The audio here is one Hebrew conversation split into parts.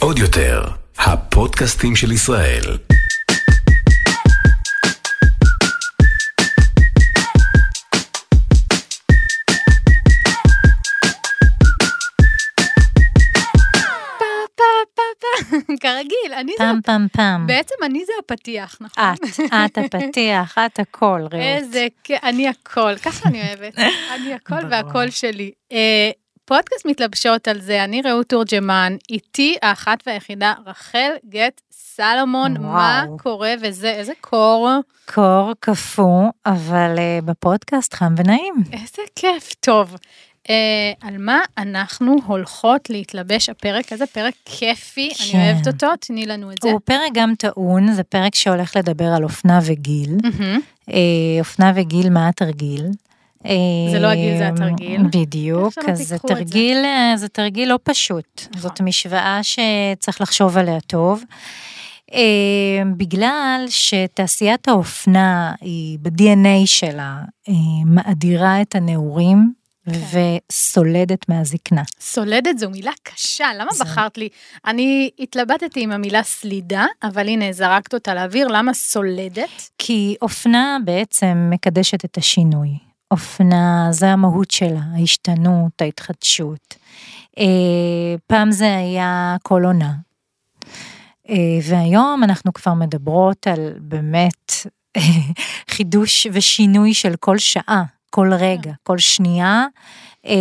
עוד יותר, הפודקאסטים של ישראל. כרגיל, אני זה... פעם פעם פעם. בעצם אני זה הפתיח, נכון? את, את הפתיח, את הכל, רעות. איזה, אני הכל, ככה אני אוהבת. אני הכל. והכל שלי. אה, פודקאסט מתלבשות על זה, אני רעות תורג'מן, איתי האחת והיחידה רחל גט סלומון, וואו. מה קורה וזה, איזה קור, קור קפוא, אבל אה, בפודקאסט חם ונעים. איזה כיף, טוב. אה, על מה אנחנו הולכות להתלבש הפרק הזה, פרק כיפי, אני כן. אוהבת אותו, תני לנו את זה. הוא פרק גם טעון, זה פרק שהולך לדבר על אופנה וגיל. מהמם. אה, אופנה וגיל, מה התרגיל? זה לא הגיל, זה התרגיל. בדיוק, אז זה את זה. תרגיל, אה, זה תרגיל לא פשוט. נכון. זאת משוואה שצריך לחשוב עליה טוב. אה, בגלל שתעשיית האופנה היא ב-DNA שלה אה, מאדירה את הנעורים כן. וסולדת מהזקנה. סולדת זו מילה קשה, למה זה- בחרת לי? אני התלבטתי עם המילה סלידה, אבל הנה, זרקת אותה לאוויר, למה סולדת? כי אופנה בעצם מקדשת את השינוי. אופנה זה המהות שלה, ההשתנות, ההתחדשות. אה, פעם זה היה כל עונה. אה, והיום אנחנו כבר מדברות על באמת חידוש ושינוי של כל שעה, כל רגע, כל שנייה. אה,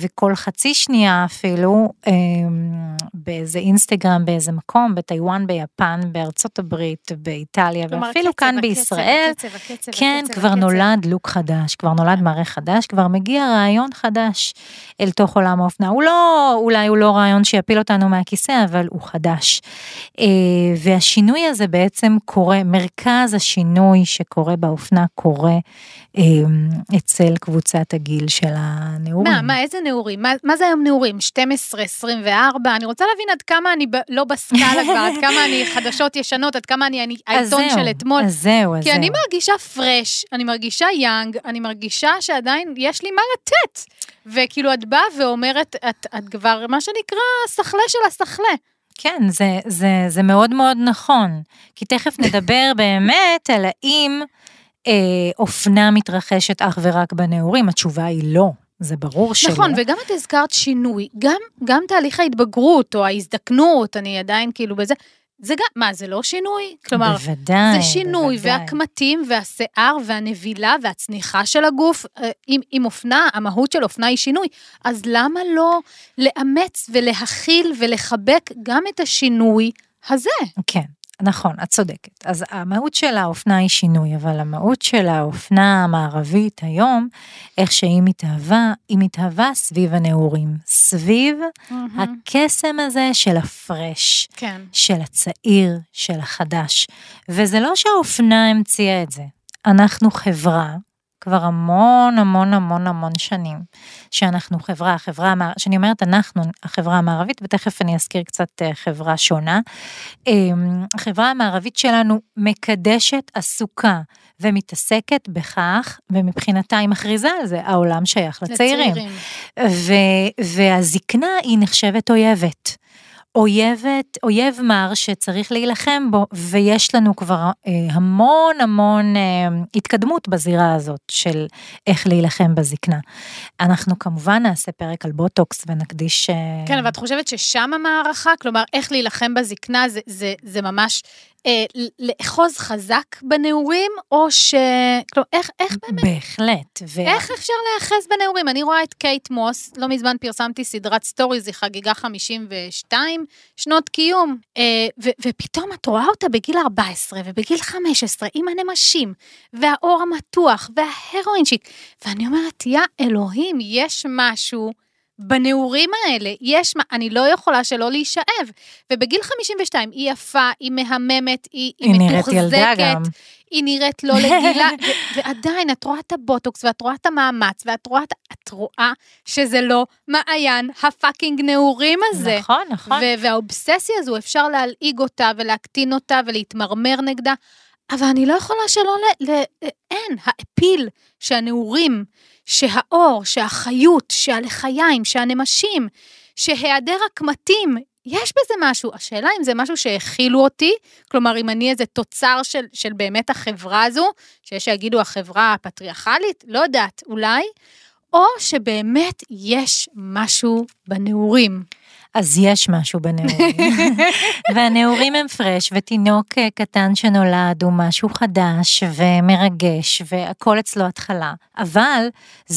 וכל חצי שנייה אפילו אה, באיזה אינסטגרם באיזה מקום, בטיוואן, ביפן, בארצות הברית, באיטליה, ואפילו כאן הקצב, בישראל, הקצב, הקצב, כן, הקצב, כבר הקצב. נולד לוק חדש, כבר נולד מערך חדש, כבר מגיע רעיון חדש אל תוך עולם האופנה. הוא לא, אולי הוא לא רעיון שיפיל אותנו מהכיסא, אבל הוא חדש. אה, והשינוי הזה בעצם קורה, מרכז השינוי שקורה באופנה קורה אצל קבוצת הגיל של הנעורים. מה, מה, איזה נעורים? מה, מה זה היום נעורים? 12, 24? אני רוצה להבין עד כמה אני ב, לא בסקאלה כבר, עד כמה אני חדשות ישנות, עד כמה אני, אני העיתון זהו, של אתמול. אז זהו, אז כי אני זהו. מרגישה פרש, אני מרגישה יאנג, אני מרגישה שעדיין יש לי מה לתת. וכאילו את באה ואומרת, את, את כבר מה שנקרא סחלה של הסחלה. כן, זה, זה, זה מאוד מאוד נכון. כי תכף נדבר באמת על האם אה, אופנה מתרחשת אך ורק בנעורים, התשובה היא לא, זה ברור שלא. נכון, וגם את הזכרת שינוי, גם, גם תהליך ההתבגרות או ההזדקנות, אני עדיין כאילו בזה, זה גם, מה, זה לא שינוי? כלומר, בוודאי, זה שינוי, בוודאי. והקמטים, והשיער, והנבילה, והצניחה של הגוף, אה, עם, עם אופנה, המהות של אופנה היא שינוי. אז למה לא לאמץ ולהכיל ולחבק גם את השינוי הזה? כן, נכון, את צודקת. אז המהות של האופנה היא שינוי, אבל המהות של האופנה המערבית היום, איך שהיא מתהווה, היא מתהווה סביב הנעורים. סביב הקסם הזה של הפרש. כן. של הצעיר, של החדש. וזה לא שהאופנה המציאה את זה. אנחנו חברה, כבר המון המון המון המון שנים, שאנחנו חברה, החברה, שאני אומרת אנחנו, החברה המערבית, ותכף אני אזכיר קצת אה, חברה שונה. אמ, החברה המערבית שלנו מקדשת, עסוקה ומתעסקת בכך, ומבחינתה היא מכריזה על זה, העולם שייך לצעירים. ו, והזקנה היא נחשבת אויבת. אויבת, אויב מר שצריך להילחם בו, ויש לנו כבר אה, המון המון אה, התקדמות בזירה הזאת של איך להילחם בזקנה. אנחנו כמובן נעשה פרק על בוטוקס ונקדיש... אה, כן, אבל את חושבת ששם המערכה, כלומר, איך להילחם בזקנה, זה, זה, זה ממש לאחוז חזק בנעורים, או ש... כלומר, איך, איך באמת? בהחלט. ו... איך אפשר להיאחז בנעורים? אני רואה את קייט מוס, לא מזמן פרסמתי סדרת stories, היא חגגה 52 שנות קיום, אה, ו- ופתאום את רואה אותה בגיל 14 ובגיל 15 עם הנמשים, והאור המתוח, וההרואין שיק, ואני אומרת, יא אלוהים, יש משהו בנעורים האלה, יש מה, אני לא יכולה שלא להישאב. ובגיל 52 היא יפה, היא מהממת, היא, היא, היא נראית מתוחזקת, ילדה גם. היא נראית לא לגילה, ו- ועדיין את רואה את הבוטוקס, ואת רואה את המאמץ, ואת רואה, את- את רואה שזה לא מעיין הפאקינג נעורים הזה. נכון, נכון. ו- והאובססיה הזו, אפשר להלעיג אותה ולהקטין אותה ולהתמרמר נגדה, אבל אני לא יכולה שלא ל... ל- אין, האפיל שהנעורים, שהאור, שהחיות, שהלחיים, שהנמשים, שהיעדר הקמטים, יש בזה משהו. השאלה אם זה משהו שהכילו אותי, כלומר, אם אני איזה תוצר של, של באמת החברה הזו, שיש שיגידו החברה הפטריארכלית, לא יודעת, אולי, או שבאמת יש משהו בנעורים. אז יש משהו בנעורים. והנעורים הם פרש, ותינוק אה, קטן שנולד הוא משהו חדש ומרגש, והכל אצלו התחלה. אבל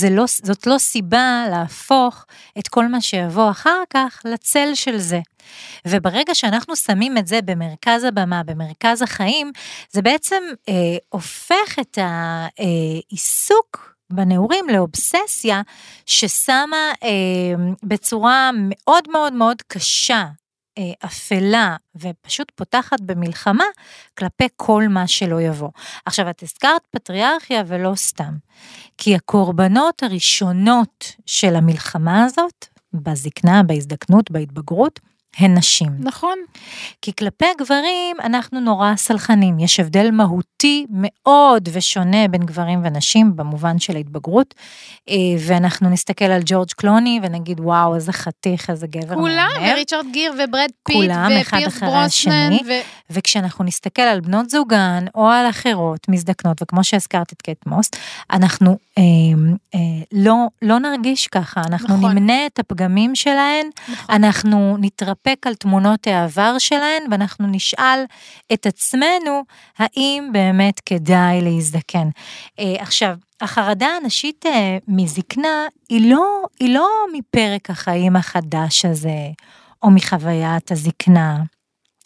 לא, זאת לא סיבה להפוך את כל מה שיבוא אחר כך לצל של זה. וברגע שאנחנו שמים את זה במרכז הבמה, במרכז החיים, זה בעצם אה, הופך את העיסוק אה, בנעורים לאובססיה ששמה אה, בצורה מאוד מאוד מאוד קשה, אה, אפלה, ופשוט פותחת במלחמה כלפי כל מה שלא יבוא. עכשיו, את הזכרת פטריארכיה ולא סתם, כי הקורבנות הראשונות של המלחמה הזאת, בזקנה, בהזדקנות, בהתבגרות, הן נשים. נכון. כי כלפי גברים אנחנו נורא סלחנים, יש הבדל מהותי מאוד ושונה בין גברים ונשים במובן של ההתבגרות, אה, ואנחנו נסתכל על ג'ורג' קלוני ונגיד וואו איזה חתיך, איזה גבר כולם, מהמם. וריצ'רד גיר וברד פיט ופירס ברוסנן. ו... וכשאנחנו נסתכל על בנות זוגן או על אחרות מזדקנות, וכמו שהזכרת את קייט מוס, אנחנו אה, אה, לא, לא נרגיש ככה, אנחנו נכון. נמנה את הפגמים שלהן, נכון. אנחנו נתרפא. נתרפק על תמונות העבר שלהן, ואנחנו נשאל את עצמנו, האם באמת כדאי להזדקן. אה, עכשיו, החרדה הנשית אה, מזקנה היא לא, היא לא מפרק החיים החדש הזה, או מחוויית הזקנה,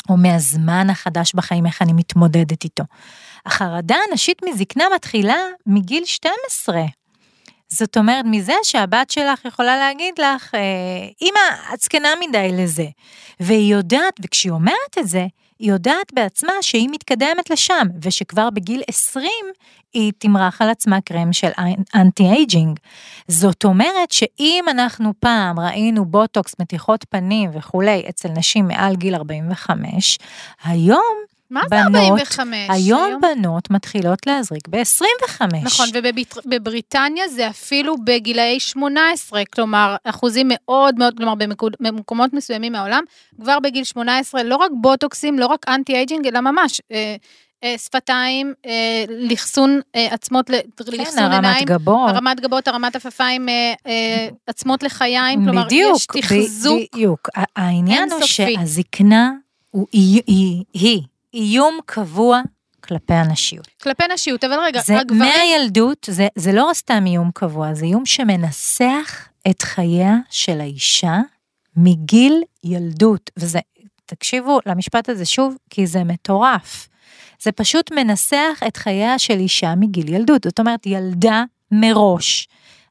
או מהזמן החדש בחיים, איך אני מתמודדת איתו. החרדה הנשית מזקנה מתחילה מגיל 12. זאת אומרת, מזה שהבת שלך יכולה להגיד לך, אמא, את זקנה מדי לזה. והיא יודעת, וכשהיא אומרת את זה, היא יודעת בעצמה שהיא מתקדמת לשם, ושכבר בגיל 20 היא תמרח על עצמה קרם של anti-aging. זאת אומרת שאם אנחנו פעם ראינו בוטוקס, מתיחות פנים וכולי אצל נשים מעל גיל 45, היום מה זה 45? היום, היום בנות מתחילות להזריק ב-25. נכון, ובבריטניה זה אפילו בגילאי 18, כלומר, אחוזים מאוד מאוד, כלומר, במקומות מסוימים מהעולם, כבר בגיל 18, לא רק בוטוקסים, לא רק anti-aging, אלא ממש. אה, אה, שפתיים, אה, לחסון עצמות, כן, לחסון הרמת עיניים, גבות. הרמת גבות, הרמת עפפיים, עצמות לחיים, כלומר, בדיוק, יש תחזוק. בדיוק, העניין הוא שהזקנה הוא, היא, היא, היא איום קבוע כלפי הנשיות. כלפי נשיות, אבל רגע, זה הגברים... מהילדות, זה, זה לא סתם איום קבוע, זה איום שמנסח את חייה של האישה מגיל ילדות. וזה, תקשיבו למשפט הזה שוב, כי זה מטורף. זה פשוט מנסח את חייה של אישה מגיל ילדות. זאת אומרת, ילדה מראש.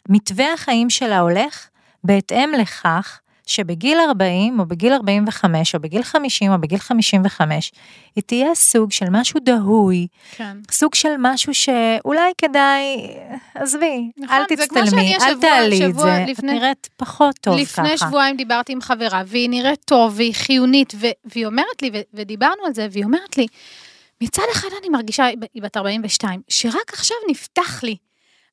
מתווה החיים שלה הולך בהתאם לכך שבגיל 40 או בגיל 45 או בגיל 50 או בגיל 55, היא תהיה סוג של משהו דהוי, כן. סוג של משהו שאולי כדאי, עזבי, נכון, אל תצטלמי, אל תעלי את זה, לפני, את נראית פחות טוב לפני ככה. לפני שבועיים דיברתי עם חברה, והיא נראית טוב והיא חיונית, והיא אומרת לי, ודיברנו על זה, והיא אומרת לי, מצד אחד אני מרגישה, היא בת 42, שרק עכשיו נפתח לי.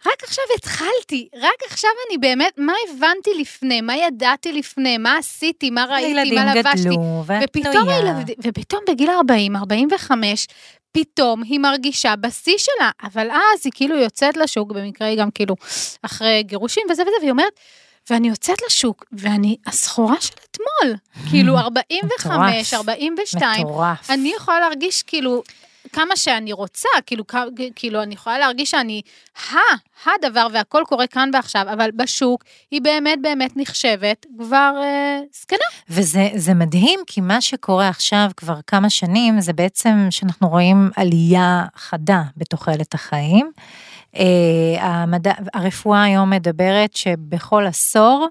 רק עכשיו התחלתי, רק עכשיו אני באמת, מה הבנתי לפני, מה ידעתי לפני, מה עשיתי, מה ראיתי, מה לבשתי. הילדים גדלו, ואת פנויה. ופתאום בגיל 40, 45, פתאום היא מרגישה בשיא שלה, אבל אז היא כאילו יוצאת לשוק, במקרה היא גם כאילו אחרי גירושים וזה וזה, והיא אומרת, ואני יוצאת לשוק, ואני הסחורה של אתמול. כאילו 45, 42, מטורף. אני יכולה להרגיש כאילו כמה שאני רוצה, כאילו, כאילו אני יכולה להרגיש שאני ה, הדבר והכל קורה כאן ועכשיו, אבל בשוק היא באמת באמת נחשבת כבר אה, זקנה. וזה מדהים, כי מה שקורה עכשיו כבר כמה שנים, זה בעצם שאנחנו רואים עלייה חדה בתוחלת החיים. אה, המדע, הרפואה היום מדברת שבכל עשור,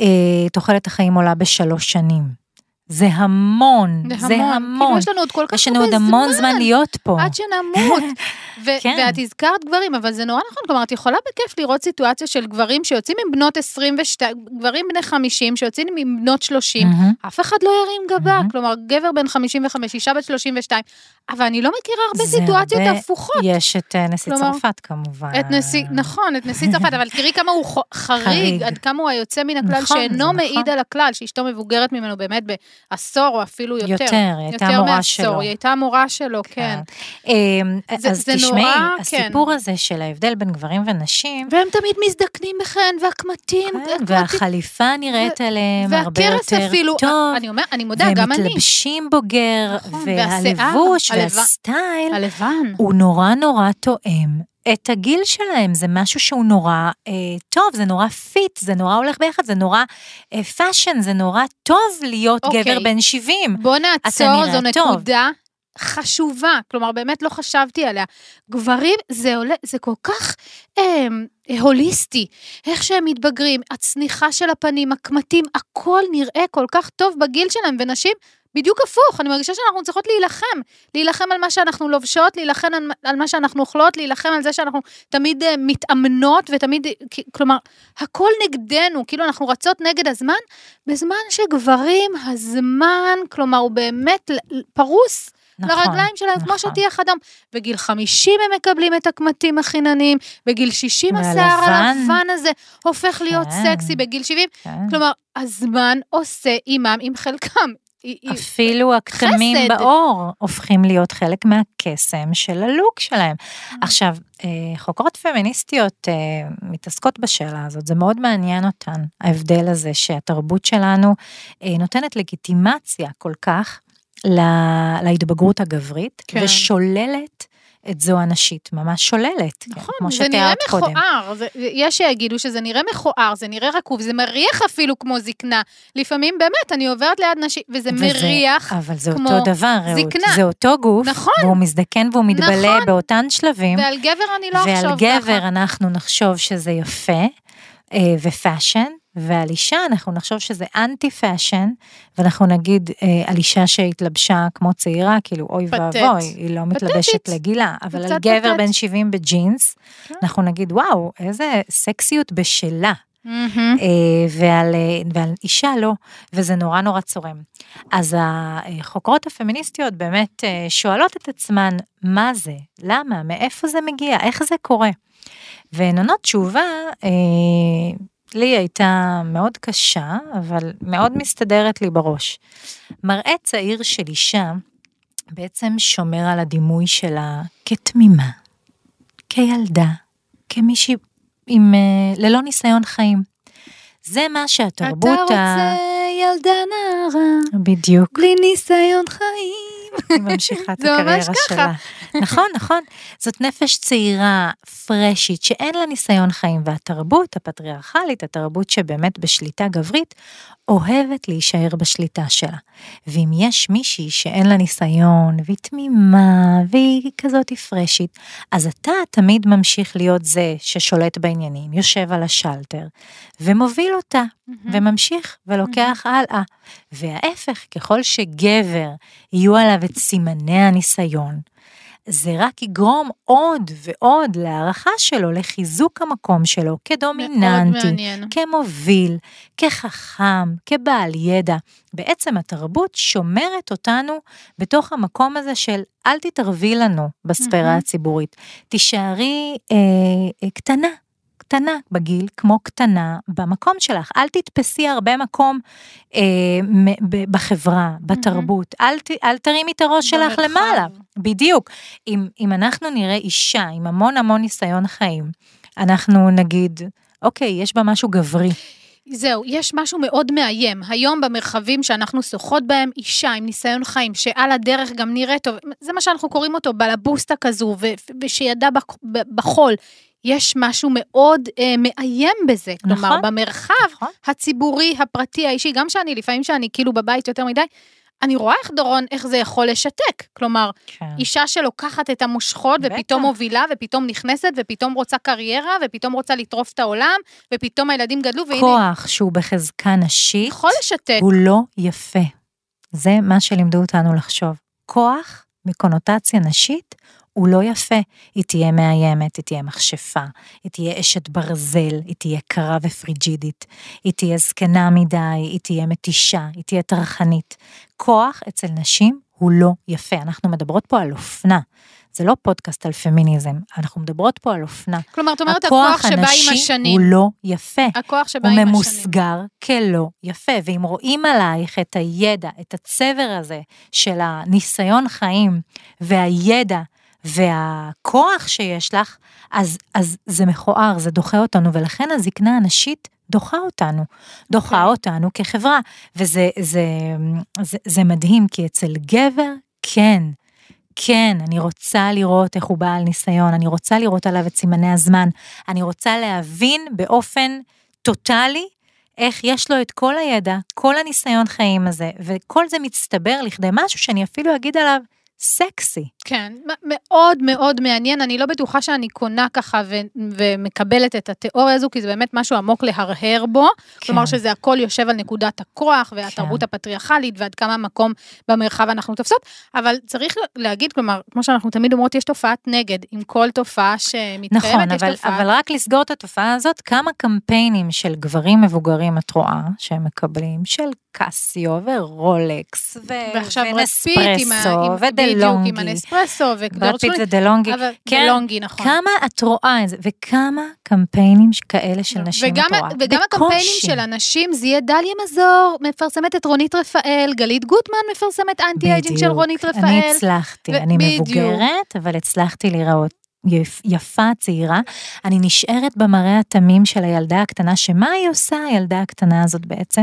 אה, תוחלת החיים עולה בשלוש שנים. זה המון, זה המון. כאילו יש לנו עוד כל כך הרבה זמן. יש לנו עוד המון זמן להיות פה. עד שנמות. ו- כן. ואת הזכרת גברים, אבל זה נורא נכון, כלומר, את יכולה בכיף לראות סיטואציה של גברים שיוצאים עם בנות 22, גברים בני 50 שיוצאים עם בנות 30, מהמם. אף אחד לא ירים גבה. כלומר, גבר בן 55, אישה בת 32, אבל אני לא מכירה הרבה זה סיטואציות הרבה- הפוכות. יש את אה, נשיא כלומר, צרפת כמובן. את נשיא, נכון, את נשיא צרפת, אבל תראי כמה הוא חריג, חריג. עד כמה הוא היוצא מן הכלל, נכון, שאינו זה נכון. מעיד על הכלל, שאשתו מבוגרת ממנו באמת בעשור או אפילו יותר. יותר, היא הייתה יותר המורה מעשור, שלו. היא הייתה המורה שלו, כן. אמ, זה- אז זה תשמעי, נורא, כן. הסיפור הזה של ההבדל בין גברים ונשים, והם תמיד מזדקנים בחן, והקמטים, כן, והחליפה נראית עליהם הרבה יותר אפילו, טוב, אני אומר, אני מודה, גם אני. מתלבשים בוגר, נכון, והלבוש והשיער, והסטייל, הלבן. הוא נורא נורא תואם את הגיל שלהם, זה משהו שהוא נורא אה, טוב, זה נורא fit, זה נורא הולך ביחד, זה נורא אה, fashion, זה נורא טוב להיות אוקיי. גבר בן 70. בוא נעצור, זו טוב. נקודה חשובה, כלומר, באמת לא חשבתי עליה. גברים, זה עולה, זה כל כך אה, הוליסטי, איך שהם מתבגרים, הצניחה של הפנים, הקמטים, הכל נראה כל כך טוב בגיל שלהם, ונשים, בדיוק הפוך, אני מרגישה שאנחנו צריכות להילחם, להילחם על מה שאנחנו לובשות, להילחם על, על מה שאנחנו אוכלות, להילחם על זה שאנחנו תמיד אה, מתאמנות ותמיד, כי- כלומר, הכל נגדנו, כאילו אנחנו רצות נגד הזמן, בזמן שגברים, הזמן, כלומר, הוא באמת פרוס נכון, לרגליים שלהם, כמו נכון. שטיח אדם. בגיל 50 הם מקבלים את הקמטים החינניים, בגיל 60 השיער. הלבן הזה הופך להיות כן. סקסי, בגיל 70, כן. כלומר, הזמן עושה עימם, עם חלקם. היא- היא- אפילו הכתמים חסד. בעור הופכים להיות חלק מהקסם של הלוק שלהם. עכשיו, אה, חוקרות פמיניסטיות אה, מתעסקות בשאלה הזאת, זה מאוד מעניין אותן, ההבדל הזה שהתרבות שלנו אה, נותנת לגיטימציה כל כך לה- להתבגרות הגברית, כן. ושוללת את זו הנשית, ממש שוללת, כן, נכון, כמו זה נראה שתיארת קודם. מכוער, זה, יש שיגידו שזה נראה מכוער, זה נראה רקוב, זה מריח אפילו כמו זקנה. לפעמים באמת, אני עוברת ליד נשים, וזה וזה- מריח, אבל זה כמו אותו דבר. זקנה. זה אותו גוף, נכון. והוא מזדקן והוא מתבלה נכון. באותן שלבים. ועל גבר אני לא ועל אחשוב גבר ככה. אנחנו נחשוב שזה יפה אה, ו fashion, ועל אישה אנחנו נחשוב שזה anti-fashion, ואנחנו נגיד אה, על אישה שהתלבשה כמו צעירה, כאילו אוי. ואבוי, היא לא מתלבשת פתטית. לגילה, אבל על גבר פתט. בן 70 בג'ינס, כן. אנחנו נגיד וואו, איזה סקסיות בשלה. מהמם. אה, ועל, אה, ועל אישה לא, וזה נורא נורא צורם. אז החוקרות הפמיניסטיות באמת אה, שואלות את עצמן, מה זה? למה? מאיפה זה מגיע? איך זה קורה? והן עונות תשובה, אה, לי הייתה מאוד קשה, אבל מאוד מסתדרת לי בראש. מראה צעיר של אישה בעצם שומר על הדימוי שלה כתמימה, כילדה, כמישהי עם, אה, ללא ניסיון חיים. זה מה שהתרבות אתה רוצה ילדה נערה, בדיוק, בלי ניסיון חיים. היא ממשיכה את זה ממש הקריירה ככה. נכון, נכון. זאת נפש צעירה, פרשית, שאין לה ניסיון חיים, והתרבות הפטריארכלית, התרבות שבאמת בשליטה גברית, אוהבת להישאר בשליטה שלה. ואם יש מישהי שאין לה ניסיון, והיא תמימה, והיא כזאת פרשית, אז אתה תמיד ממשיך להיות זה ששולט בעניינים, יושב על השלטר, ומוביל אותה, וממשיך ולוקח הלאה. וההפך, ככל שגבר יהיו עליו את סימני הניסיון, זה רק יגרום עוד ועוד להערכה שלו, לחיזוק המקום שלו כדומיננטי. כמוביל, כחכם, כבעל ידע. בעצם התרבות שומרת אותנו בתוך המקום הזה של אל תתערבי לנו בספירה. הציבורית. תישארי אה, אה, קטנה. קטנה בגיל, כמו קטנה במקום שלך. אל תתפסי הרבה מקום אה, מ- ב- בחברה, בתרבות. אל, ת, אל תרימי את הראש שלך. למעלה. בדיוק. אם, אם אנחנו נראה אישה עם המון המון ניסיון חיים, אנחנו נגיד, אוקיי, יש בה משהו גברי. זהו, יש משהו מאוד מאיים. היום במרחבים שאנחנו שוחות בהם, אישה עם ניסיון חיים, שעל הדרך גם נראית טוב, זה מה שאנחנו קוראים אותו, בלבוסטה כזו, ו- ושידה בח- ב- בחול. יש משהו מאוד אה, מאיים בזה. כלומר, נכון. במרחב נכון. הציבורי, הפרטי, האישי, גם שאני, לפעמים שאני כאילו בבית יותר מדי, אני רואה איך דורון, איך זה יכול לשתק. כלומר, כן. אישה שלוקחת את המושכות בטח. ופתאום מובילה ופתאום נכנסת ופתאום רוצה קריירה ופתאום רוצה לטרוף את העולם ופתאום הילדים גדלו והנה, כוח שהוא בחזקה נשית, יכול לשתק. הוא לא יפה. זה מה שלימדו אותנו לחשוב. כוח בקונוטציה נשית הוא לא יפה. היא תהיה מאיימת, היא תהיה מכשפה, היא תהיה אשת ברזל, היא תהיה קרה ופריג'ידית, היא תהיה זקנה מדי, היא תהיה מתישה, היא תהיה טרחנית. כוח אצל נשים הוא לא יפה. אנחנו מדברות פה על אופנה. זה לא פודקאסט על פמיניזם, אנחנו מדברות פה על אופנה. כלומר, את אומרת, הכוח שבא עם הנשי השנים. הוא לא יפה. הכוח שבא הוא עם השנים. ממוסגר כלא יפה, ואם רואים עלייך את הידע, את הצבר הזה של הניסיון חיים והידע והכוח שיש לך, אז, אז זה מכוער, זה דוחה אותנו, ולכן הזקנה הנשית דוחה אותנו, דוחה אוקיי. אותנו כחברה, וזה זה, זה, זה מדהים, כי אצל גבר, כן. כן, אני רוצה לראות איך הוא בעל ניסיון, אני רוצה לראות עליו את סימני הזמן, אני רוצה להבין באופן טוטאלי איך יש לו את כל הידע, כל הניסיון חיים הזה, וכל זה מצטבר לכדי משהו שאני אפילו אגיד עליו סקסי. כן, מאוד מאוד מעניין, אני לא בטוחה שאני קונה ככה ו- ומקבלת את התיאוריה הזו, כי זה באמת משהו עמוק להרהר בו, כן. כלומר שזה הכל יושב על נקודת הכוח והתרבות הפטריארכלית ועד כמה מקום במרחב אנחנו תופסות, אבל צריך להגיד, כלומר, כמו שאנחנו תמיד אומרות, יש תופעת נגד, עם כל תופעה שמתקיימת, נכון, יש אבל, תופעה. אבל רק לסגור את התופעה הזאת, כמה קמפיינים של גברים מבוגרים את רואה שהם מקבלים, של קסיו ורולקס ו- ונספרסו עם- בדיוק, עם. הנספרסו וג'ורג' פיט ודלונגי. אבל כן, דלונגי, נכון. כמה את רואה את זה, וכמה קמפיינים כאלה של נשים וגם, את רואה. וגם הקמפיינים. של הנשים, זה יהיה דליה מזור, מפרסמת את רונית רפאל, גלית גוטמן מפרסמת anti-aging של בדיוק. רונית רפאל. אני הצלחתי, ו- אני בדיוק. מבוגרת, אבל הצלחתי להיראות יפה, צעירה. אני נשארת במראה התמים של הילדה הקטנה, שמה היא עושה, הילדה הקטנה הזאת בעצם?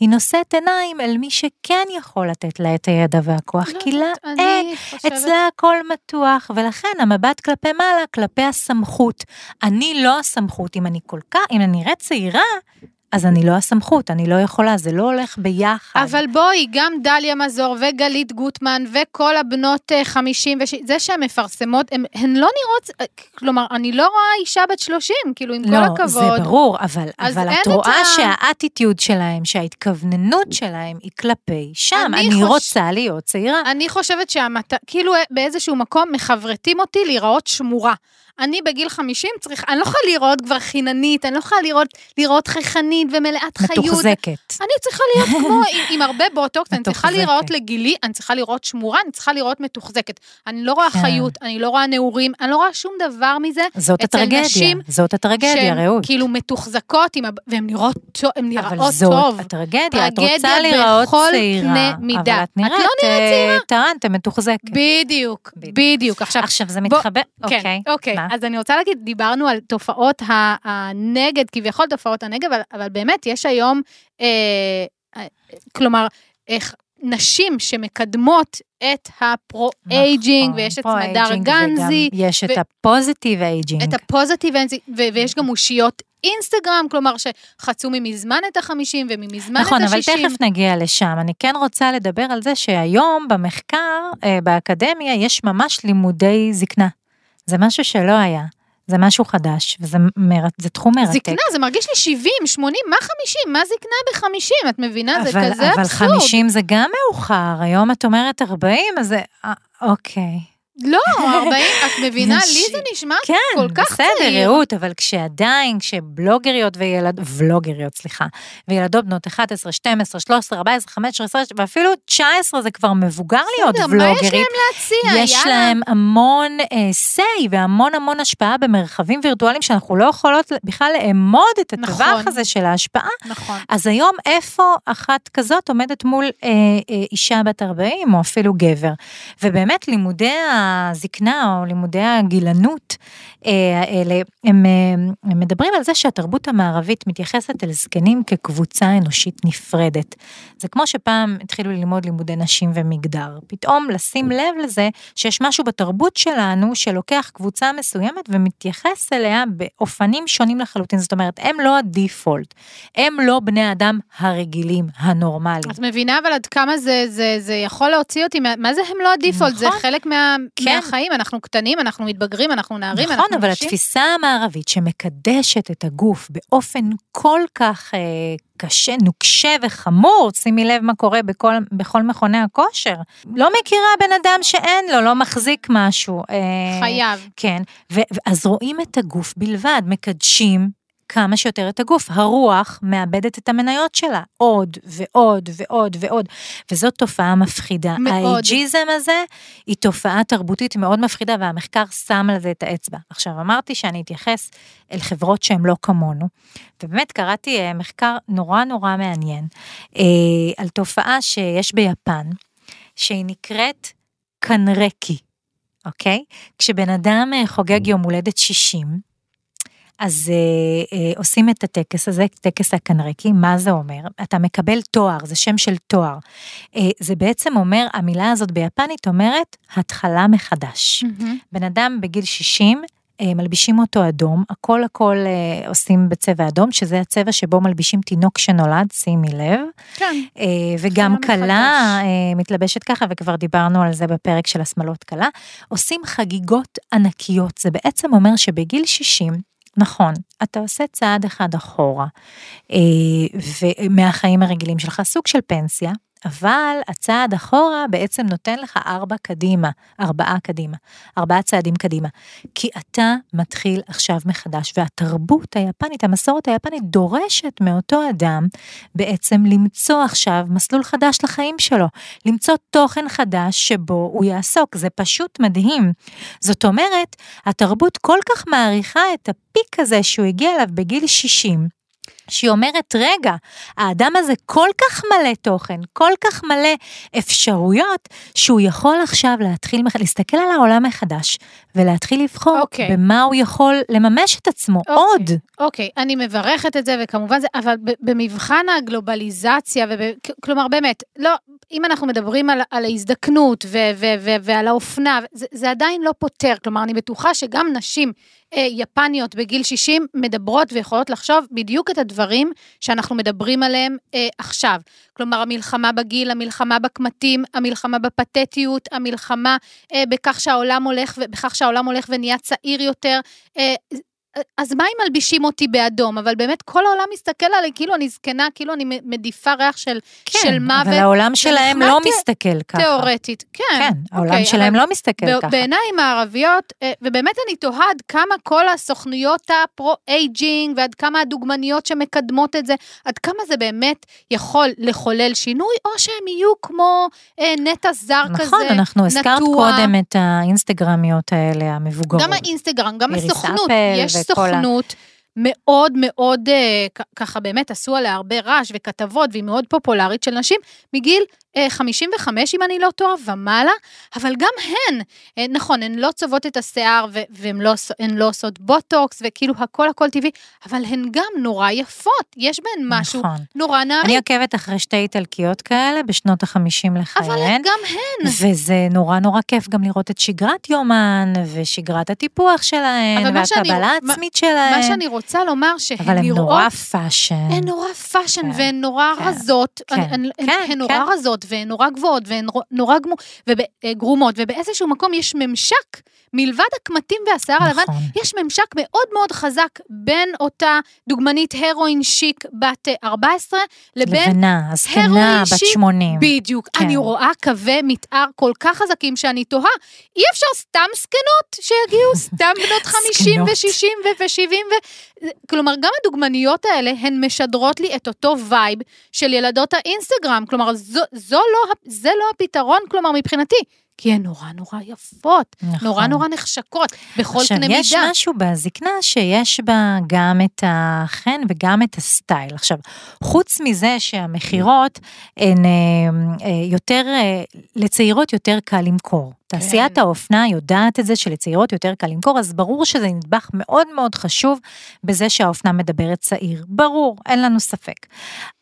היא נושאת עיניים אל מי שכן יכול לתת לה את הידע והכוח, לא כי לה אין. חושבת... אצלה הכל מתוח, ולכן המבט כלפי מעלה, כלפי הסמכות. אני לא הסמכות, אם אני כל כך, אם אני נראית צעירה, אז אני לא הסמכות, אני לא יכולה, זה לא הולך ביחד. אבל בואי, גם דליה מזור וגלית גוטמן וכל הבנות אה, 50, וש... זה שהן מפרסמות, הן, הן לא נראות, אה, כלומר, אני לא רואה אישה בת 30, כאילו, עם לא, כל הכבוד. זה ברור, אבל, אבל את את רואה ה- שהאטיטיוד שלהם, שההתכווננות שלהם היא כלפי שם. אני אני, חוש- רוצה להיות צעירה. אני חושבת שהמת... כאילו באיזשהו מקום מחברתים אותי להיראות שמורה. אני בגיל 50 צריכה, אני לא יכולה לראות כבר חיננית, אני לא יכולה לראות, לראות חייכנית ומלאת חיות. מתוחזקת. אני צריכה להיות כמו, עם, עם הרבה בוטוקס, אני צריכה. להיראות לגילי, אני צריכה לראות שמורה, אני צריכה לראות מתוחזקת. אני לא רואה כן. חיות, אני לא רואה נעורים, אני לא רואה שום דבר מזה. זאת הטרגדיה, זאת הטרגדיה, שהן רעות. כאילו מתוחזקות, והן נראות טוב, הן נראות אבל זאת טוב. הטרגדיה, את רוצה להיראות צעירה. אבל את את לא נראית נראית צעירה. טרנטה מתוחזקת. בדיוק, בדיוק. עכשיו, עכשיו זה מתחבר, כן, אוקיי. אוקיי. מה? אז אני רוצה להגיד, דיברנו על תופעות הנגד, כביכול תופעות הנגד, אבל, אבל באמת, יש היום, אה, אה, כלומר, איך נשים שמקדמות את ה pro-aging, נכון, ויש את סמדר גנזי, יש את ו- ה positive aging. את ה positive, ו- ויש גם אושיות אינסטגרם, כלומר שחצו ממזמן את החמישים וממזמן נכון, את אבל השישים. תכף נגיע לשם. אני כן רוצה לדבר על זה שהיום במחקר, אה, באקדמיה, יש ממש לימודי זקנה. זה משהו שלא היה. זה משהו חדש, וזה מר... זה תחום מרתק. זקנה, זה מרגיש לי 70, 80, מה 50? מה זקנה ב-50? את מבינה? זה אבל, כזה אבל אבסורד. 50 זה גם מאוחר, היום את אומרת 40, אז זה... אה, אוקיי. לא, 40, את מבינה? לי. זה נשמע כן, כל כך בסדר, צעיר. רעות, אבל כשעדיין, כשבלוגריות וילד... ולוגריות, סליחה, וילדות בנות 11, 12, 13, 14, 15, 16, ואפילו 19 זה כבר מבוגר להיות בסדר, מה יש ולוגרית. להם להציע? יש יאללה. להם המון אה, say והמון המון השפעה במרחבים וירטואליים שאנחנו לא יכולות בכלל לאמוד את הטווח נכון. הזה של ההשפעה. נכון. אז היום איפה אחת כזאת עומדת מול אה, אה, אישה בת 40 או אפילו גבר. ובאמת לימודי הזקנה או לימודי הגילנות אה, האלה, הם, אה, הם מדברים על זה שהתרבות המערבית מתייחסת אל זקנים כקבוצה אנושית נפרדת. זה כמו שפעם התחילו ללמוד לימודי נשים ומגדר. פתאום לשים לב לזה שיש משהו בתרבות שלנו שלוקח קבוצה מסוימת ומתייחס אליה באופנים שונים לחלוטין. זאת אומרת, הם לא הדיפולט, הם לא בני האדם הרגילים, הנורמליים. את מבינה אבל עד כמה זה, זה, זה יכול להוציא אותי, מה זה הם לא הדיפולט? זה נכון. חלק מה, כן. מהחיים, אנחנו קטנים, אנחנו מתבגרים, אנחנו נערים, נכון, אנחנו אבל נשים. התפיסה המערבית שמקדשת את הגוף באופן כל כך אה, קשה, נוקשה וחמור, שימי לב מה קורה בכל, בכל מכוני הכושר. לא מכירה בן אדם שאין לו, לא מחזיק משהו. אה, חייב. כן, ו- אז רואים את הגוף בלבד, מקדשים כמה שיותר את הגוף. הרוח מאבדת את המניות שלה, עוד ועוד ועוד ועוד, וזאת תופעה מפחידה. מאוד. האייג'יזם הזה היא תופעה תרבותית מאוד מפחידה, והמחקר שם על זה את האצבע. עכשיו, אמרתי שאני אתייחס אל חברות שהן לא כמונו, ובאמת קראתי אה, מחקר נורא נורא מעניין, אה, על תופעה שיש ביפן, שהיא נקראת קנרקי. אוקיי? כשבן אדם אה, חוגג יום הולדת 60, אז אה, אה, עושים את הטקס הזה, טקס הקנרקי, מה זה אומר? אתה מקבל תואר, זה שם של תואר. אה, זה בעצם אומר, המילה הזאת ביפנית אומרת התחלה מחדש. מהמם. בן אדם בגיל 60, אה, מלבישים אותו אדום, הכל הכל אה, עושים בצבע אדום, שזה הצבע שבו מלבישים תינוק שנולד, שימי לב. כן. אה, וגם כלה. אה, מתלבשת ככה, וכבר דיברנו על זה בפרק של השמלות כלה, עושים חגיגות ענקיות. זה בעצם אומר שבגיל 60, נכון, אתה עושה צעד אחד אחורה אה, מהחיים הרגילים שלך, סוג של פנסיה, אבל הצעד אחורה בעצם נותן לך ארבע קדימה, ארבעה קדימה, ארבעה צעדים קדימה. כי אתה מתחיל עכשיו מחדש, והתרבות היפנית, המסורת היפנית דורשת מאותו אדם בעצם למצוא עכשיו מסלול חדש לחיים שלו, למצוא תוכן חדש שבו הוא יעסוק, זה פשוט מדהים. זאת אומרת, התרבות כל כך מעריכה את הפיק הזה שהוא הגיע אליו בגיל 60, שהיא אומרת, רגע, האדם הזה כל כך מלא תוכן, כל כך מלא אפשרויות, שהוא יכול עכשיו להתחיל, להסתכל על העולם מחדש, ולהתחיל לבחור אוקיי. במה הוא יכול לממש את עצמו אוקיי, עוד. אוקיי, אני מברכת את זה, וכמובן זה, אבל במבחן הגלובליזציה, וב, כלומר באמת, לא, אם אנחנו מדברים על, על ההזדקנות ו, ו, ו, ועל האופנה, זה, זה עדיין לא פותר, כלומר, אני בטוחה שגם נשים אה, יפניות בגיל 60 מדברות ויכולות לחשוב בדיוק את הדברים שאנחנו מדברים עליהם אה, עכשיו. כלומר, המלחמה בגיל, המלחמה בקמטים, המלחמה בפתטיות, המלחמה אה, בכך שהעולם הולך, בכך שהעולם הולך ונהיה צעיר יותר. אה, אז מה אם מלבישים אותי באדום? אבל באמת כל העולם מסתכל עליי כאילו אני זקנה, כאילו אני מדיפה ריח של, של מוות. כן, אבל העולם שלהם לא ת- מסתכל ככה. תיאורטית. כן. כן, העולם אוקיי, שלהם לא מסתכל ב- ככה. בעיניים המערביות, אה, ובאמת אני תוהה עד כמה כל הסוכנויות ה pro-aging, ועד כמה הדוגמניות שמקדמות את זה, עד כמה זה באמת יכול לחולל שינוי, או שהם יהיו כמו אה, נטע זר כזה, נכון, אנחנו הזכרת נטוע. קודם את האינסטגרמיות האלה, המבוגרות. גם האינסטגרם, גם הסוכנות, יש וכל ה- סוכנות מאוד מאוד, אה, ככה באמת עשו עליה הרבה רעש וכתבות, והיא מאוד פופולרית של נשים, מגיל אה, 55, אם אני לא טועה, ומעלה, אבל גם הן, אה, נכון, הן לא צובעות את השיער והן לא, הן לא עושות בוטוקס, וכאילו הכל הכל טבעי, אבל הן גם נורא יפות, יש בהן משהו נכון. נורא נערי, אני עוקבת אחרי שתי איטלקיות כאלה בשנות החמישים אבל לחייהן. גם הן. וזה נורא נורא כיף גם לראות את שגרת יומן, ושגרת הטיפוח שלהן, והקבלה העצמית שלהן. מה שאני רוצה לומר, שהן אבל הן נראות... נורא fashion. הן נורא fashion כן, והן נורא כן, רזות, כן, הן- הן- כן, הן נורא כן. רזות והן נורא גבוהות והן נורא גמו- אה, גרומות, ובאיזשהו מקום יש ממשק, מלבד הקמטים והשיער הלבן, נכון. יש ממשק מאוד מאוד חזק בין אותה דוגמנית heroin chic בת אה, 14 לבין לבנה, הזקנה, בת שיק, 80. בדיוק. כן. אני רואה קווי מתאר כל כך חזקים שאני תוהה, אי אפשר סתם זקנות שיגיעו, סתם בנות 50 זקנות. ו-60 ו-70 ו... כלומר, גם הדוגמניות האלה, הן משדרות לי את אותו vibe של ילדות האינסטגרם. כלומר, זו, זו לא, זה לא הפתרון, כלומר, מבחינתי. כי הן נורא נורא יפות, נכון. נורא נורא נחשקות, בכל עכשיו, קנה מידה. יש משהו בזקנה שיש בה גם את החן וגם את הסטייל. עכשיו, חוץ מזה שהמכירות הן אה, אה, יותר, אה, לצעירות יותר קל למכור. תעשיית כן. האופנה יודעת את זה שלצעירות יותר קל למכור, אז ברור שזה נדבך מאוד מאוד חשוב בזה שהאופנה מדברת צעיר. ברור, אין לנו ספק.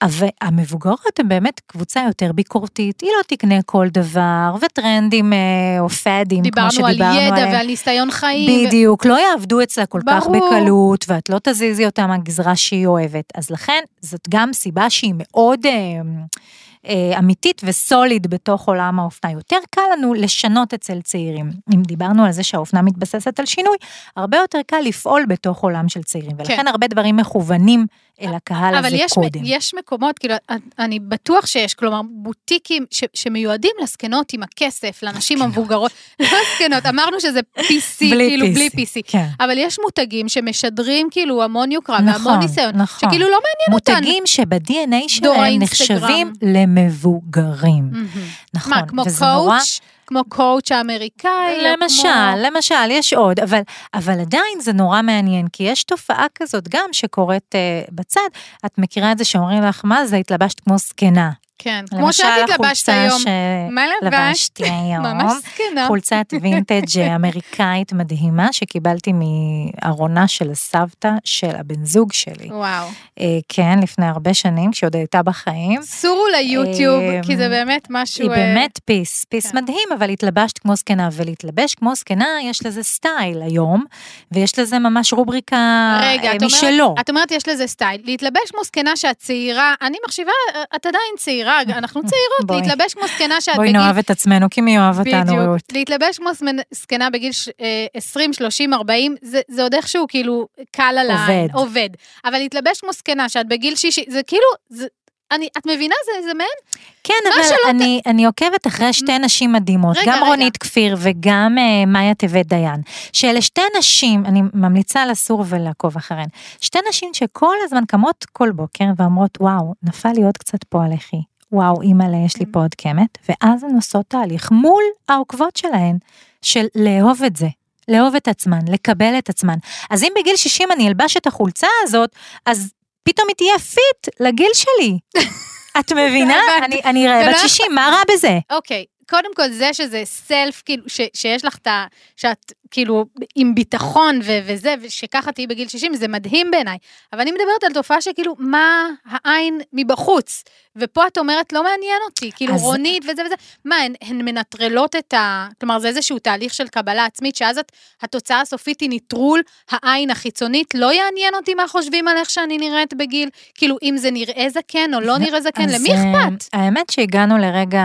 אבל המבוגרות הן באמת קבוצה יותר ביקורתית, היא לא תקנה כל דבר, וטרנדים אה, או פאדים, כמו דיברנו על שדיברנו ידע עליהם. ועל ניסיון חיים. ו- בדיוק, לא יעבדו אצלה כל כך ברור. בקלות, ואת לא תזיזי אותה מהגזרה שהיא אוהבת. אז לכן, זאת גם סיבה שהיא מאוד, אה, אמיתית וסוליד בתוך עולם האופנה. יותר קל לנו לשנות אצל צעירים. אם דיברנו על זה שהאופנה מתבססת על שינוי, הרבה יותר קל לפעול בתוך עולם של צעירים, ולכן כן. הרבה דברים מכוונים אל הקהל הזה אבל יש, קודם. יש מקומות, כאילו, אני בטוח שיש, כלומר, בוטיקים ש, שמיועדים לזקנות עם הכסף, לנשים המבוגרות, לא זקנות, אמרנו שזה PC, בלי כאילו, PC, בלי PC. כן. אבל יש מותגים שמשדרים כאילו המון יוקרה נכון, והמון ניסיון, נכון. שכאילו לא מעניין אותנו. מותגים שב-DNA שלהם. נחשבים למבוגרים. מהמם. נכון, מה, כמו קואוץ'? כמו Coach האמריקאי? למשל, כמו... למשל, יש עוד, אבל, אבל עדיין זה נורא מעניין, כי יש תופעה כזאת גם שקורית אה, בצד, את מכירה את זה שאומרים לך, מה זה, התלבשת כמו זקנה. כן, כמו שאת התלבשת היום. מה לבשת? שלבשתי היום, ממש זקנה. חולצת וינטג' אמריקאית מדהימה שקיבלתי מארונה של סבתא של הבן זוג שלי. וואו. אה, כן, לפני הרבה שנים, כשעוד הייתה בחיים. סורו ליוטיוב, אמ, כי זה באמת משהו... היא אה, באמת piece, piece כן. מדהים, אבל התלבשת כמו זקנה, ולהתלבש כמו זקנה, יש לזה סטייל היום, ויש לזה ממש רובריקה רגע, אה, משלו. אומרת, את אומרת יש לזה סטייל. להתלבש כמו זקנה שאת צעירה, אני מחשיבה, את עדיין צעירה, אנחנו צעירות, בואי. להתלבש כמו זקנה שאת בואי בגיל... נאהב את עצמנו, כי מי אוהב אותנו, בדיוק. רעות. להתלבש כמו זקנה בגיל ש- אה, 20, 30, 40, זה, זה עוד איכשהו כאילו קל על העין. עובד. עובד. אבל להתלבש כמו זקנה שאת בגיל 60, זה כאילו, זה, אני, את מבינה? זה, זה מעין? כן, אבל שלא ת- אני, אני עוקבת אחרי שתי נשים מדהימות, רגע, גם רגע. רונית כפיר וגם אה, מאיה טבת דיין, שאלה שתי נשים, אני ממליצה לסור ולעקוב אחריהן, שתי נשים שכל הזמן קמות כל בוקר ואומרות, וואו, נפל לי עוד קצת פה על לחי, וואו, אימא'לה, יש לי פה עוד קמת, ואז הן עושות תהליך מול העוקבות שלהן, של לאהוב את זה. לאהוב את עצמן, לקבל את עצמן. אז אם בגיל 60 אני אלבש את החולצה הזאת, אז פתאום היא תהיה fit לגיל שלי. את מבינה? אני, אני בת 60, מה רע בזה? אוקיי, קודם כל זה שזה self, כאילו, ש, שיש לך את ה... שאת כאילו עם ביטחון ו, וזה, ושככה תהיי בגיל 60, זה מדהים בעיניי. אבל אני מדברת על תופעה שכאילו, מה העין מבחוץ? ופה את אומרת, לא מעניין אותי, כאילו אז- רונית וזה וזה. מה, הן, הן מנטרלות את ה... כלומר, זה איזשהו תהליך של קבלה עצמית, שאז את, התוצאה הסופית היא נטרול העין החיצונית, לא יעניין אותי מה חושבים על איך שאני נראית בגיל, כאילו, אם זה נראה זקן או לא נראה זקן, למי אה, אכפת? האמת שהגענו לרגע,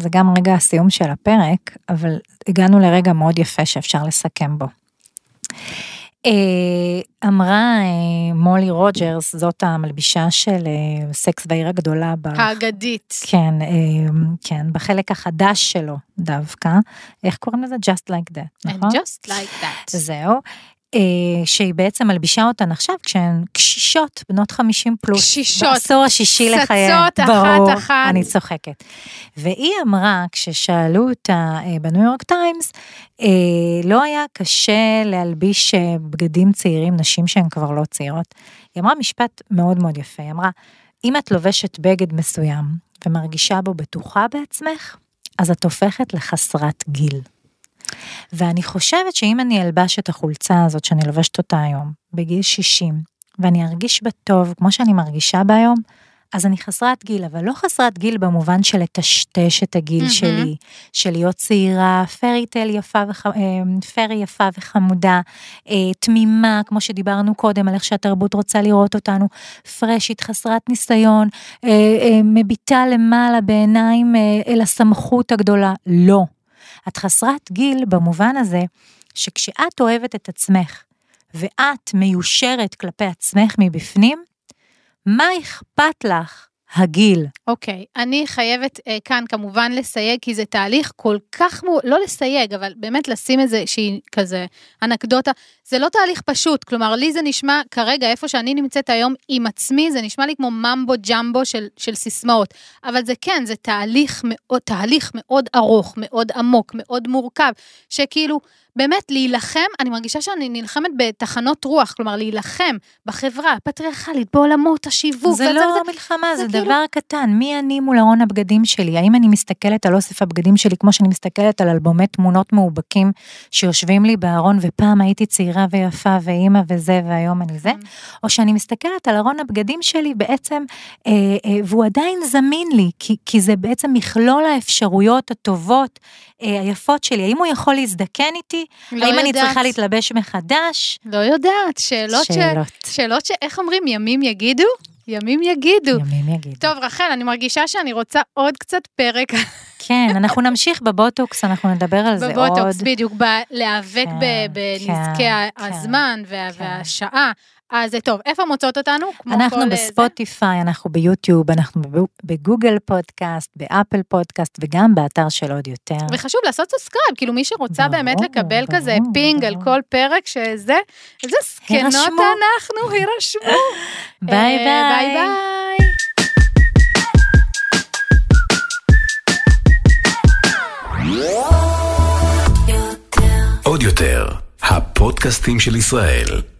זה גם רגע הסיום של הפרק, אבל הגענו לרגע מאוד יפה שאפשר לסכם בו. אה, אמרה אה, מולי רוג'רס, זאת המלבישה של אה, סקס בעיר הגדולה, האגדית. כן, כן, בחלק החדש שלו דווקא, איך קוראים לזה? Just like that, And נכון? just like that. זהו. אה, שהיא בעצם מלבישה אותן עכשיו כשהן קשישות, בנות 50 פלוס. קשישות. בעשור השישי לחייהן. אחת ברור, אחת. אני צוחקת. והיא אמרה, כששאלו אותה אה, בניו יורק טיימס, אה, לא היה קשה להלביש בגדים צעירים, נשים שהן כבר לא צעירות. היא אמרה משפט מאוד מאוד יפה, היא אמרה, אם את לובשת בגד מסוים ומרגישה בו בטוחה בעצמך, אז את הופכת לחסרת גיל. ואני חושבת שאם אני אלבש את החולצה הזאת שאני לובשת אותה היום, בגיל 60, ואני ארגיש בה טוב, כמו שאני מרגישה בה היום, אז אני חסרת גיל, אבל לא חסרת גיל במובן של לטשטש את הגיל מהמם. שלי, של להיות צעירה, פרי טל יפה, וח... אה, פרי יפה וחמודה, אה, תמימה, כמו שדיברנו קודם, על איך שהתרבות רוצה לראות אותנו, פרשית, חסרת ניסיון, אה, אה, מביטה למעלה בעיניים אה, אל הסמכות הגדולה. לא. את חסרת גיל במובן הזה שכשאת אוהבת את עצמך ואת מיושרת כלפי עצמך מבפנים, מה אכפת לך הגיל? אוקיי, אני חייבת אה, כאן כמובן לסייג, כי זה תהליך כל כך, מו... לא לסייג, אבל באמת לשים איזה שהיא כזה אנקדוטה. זה לא תהליך פשוט, כלומר, לי זה נשמע כרגע, איפה שאני נמצאת היום עם עצמי, זה נשמע לי כמו ממבו ג'מבו של, של סיסמאות. אבל זה כן, זה תהליך מאוד, תהליך מאוד ארוך, מאוד עמוק, מאוד מורכב, שכאילו, באמת להילחם, אני מרגישה שאני נלחמת בתחנות רוח, כלומר להילחם בחברה הפטריארכלית, בעולמות השיווק. זה לא וזה- מלחמה, זה זה כאילו- דבר קטן. מי אני מול ארון הבגדים שלי? האם אני מסתכלת על אוסף הבגדים שלי כמו שאני מסתכלת על אלבומי תמונות מאובקים שיושבים לי בארון, ופעם הייתי צעירה ויפה ואימא וזה, והיום אני זה? או שאני מסתכלת על ארון הבגדים שלי בעצם, אה, אה, והוא עדיין זמין לי, כי, כי זה בעצם מכלול האפשרויות הטובות, אה, היפות שלי. האם הוא יכול להזדקן איתי? לא האם אני יודעת. צריכה להתלבש מחדש? לא יודעת, שאלות ש... שאלות. שאלות ש... איך אומרים, ימים יגידו? ימים יגידו. ימים יגידו. טוב, רחל, אני מרגישה שאני רוצה עוד קצת פרק כן, אנחנו נמשיך בבוטוקס, אנחנו נדבר על זה עוד. בבוטוקס, בדיוק, להיאבק כן, ב- בנזקי כן, הזמן כן. והשעה. אז טוב, איפה מוצאות אותנו? אנחנו אה, בספוטיפיי, אנחנו ביוטיוב, אנחנו בגוגל פודקאסט, באפל פודקאסט וגם באתר של עוד יותר. זה. וחשוב לעשות subscribe, כאילו מי שרוצה ברור, באמת לקבל ברור, כזה פינג על ברור. כל פרק, שזה, איזה זקנות. אנחנו, הירשמו. ביי אה, ביי. ביי ביי. עוד יותר, הפודקאסטים של ישראל.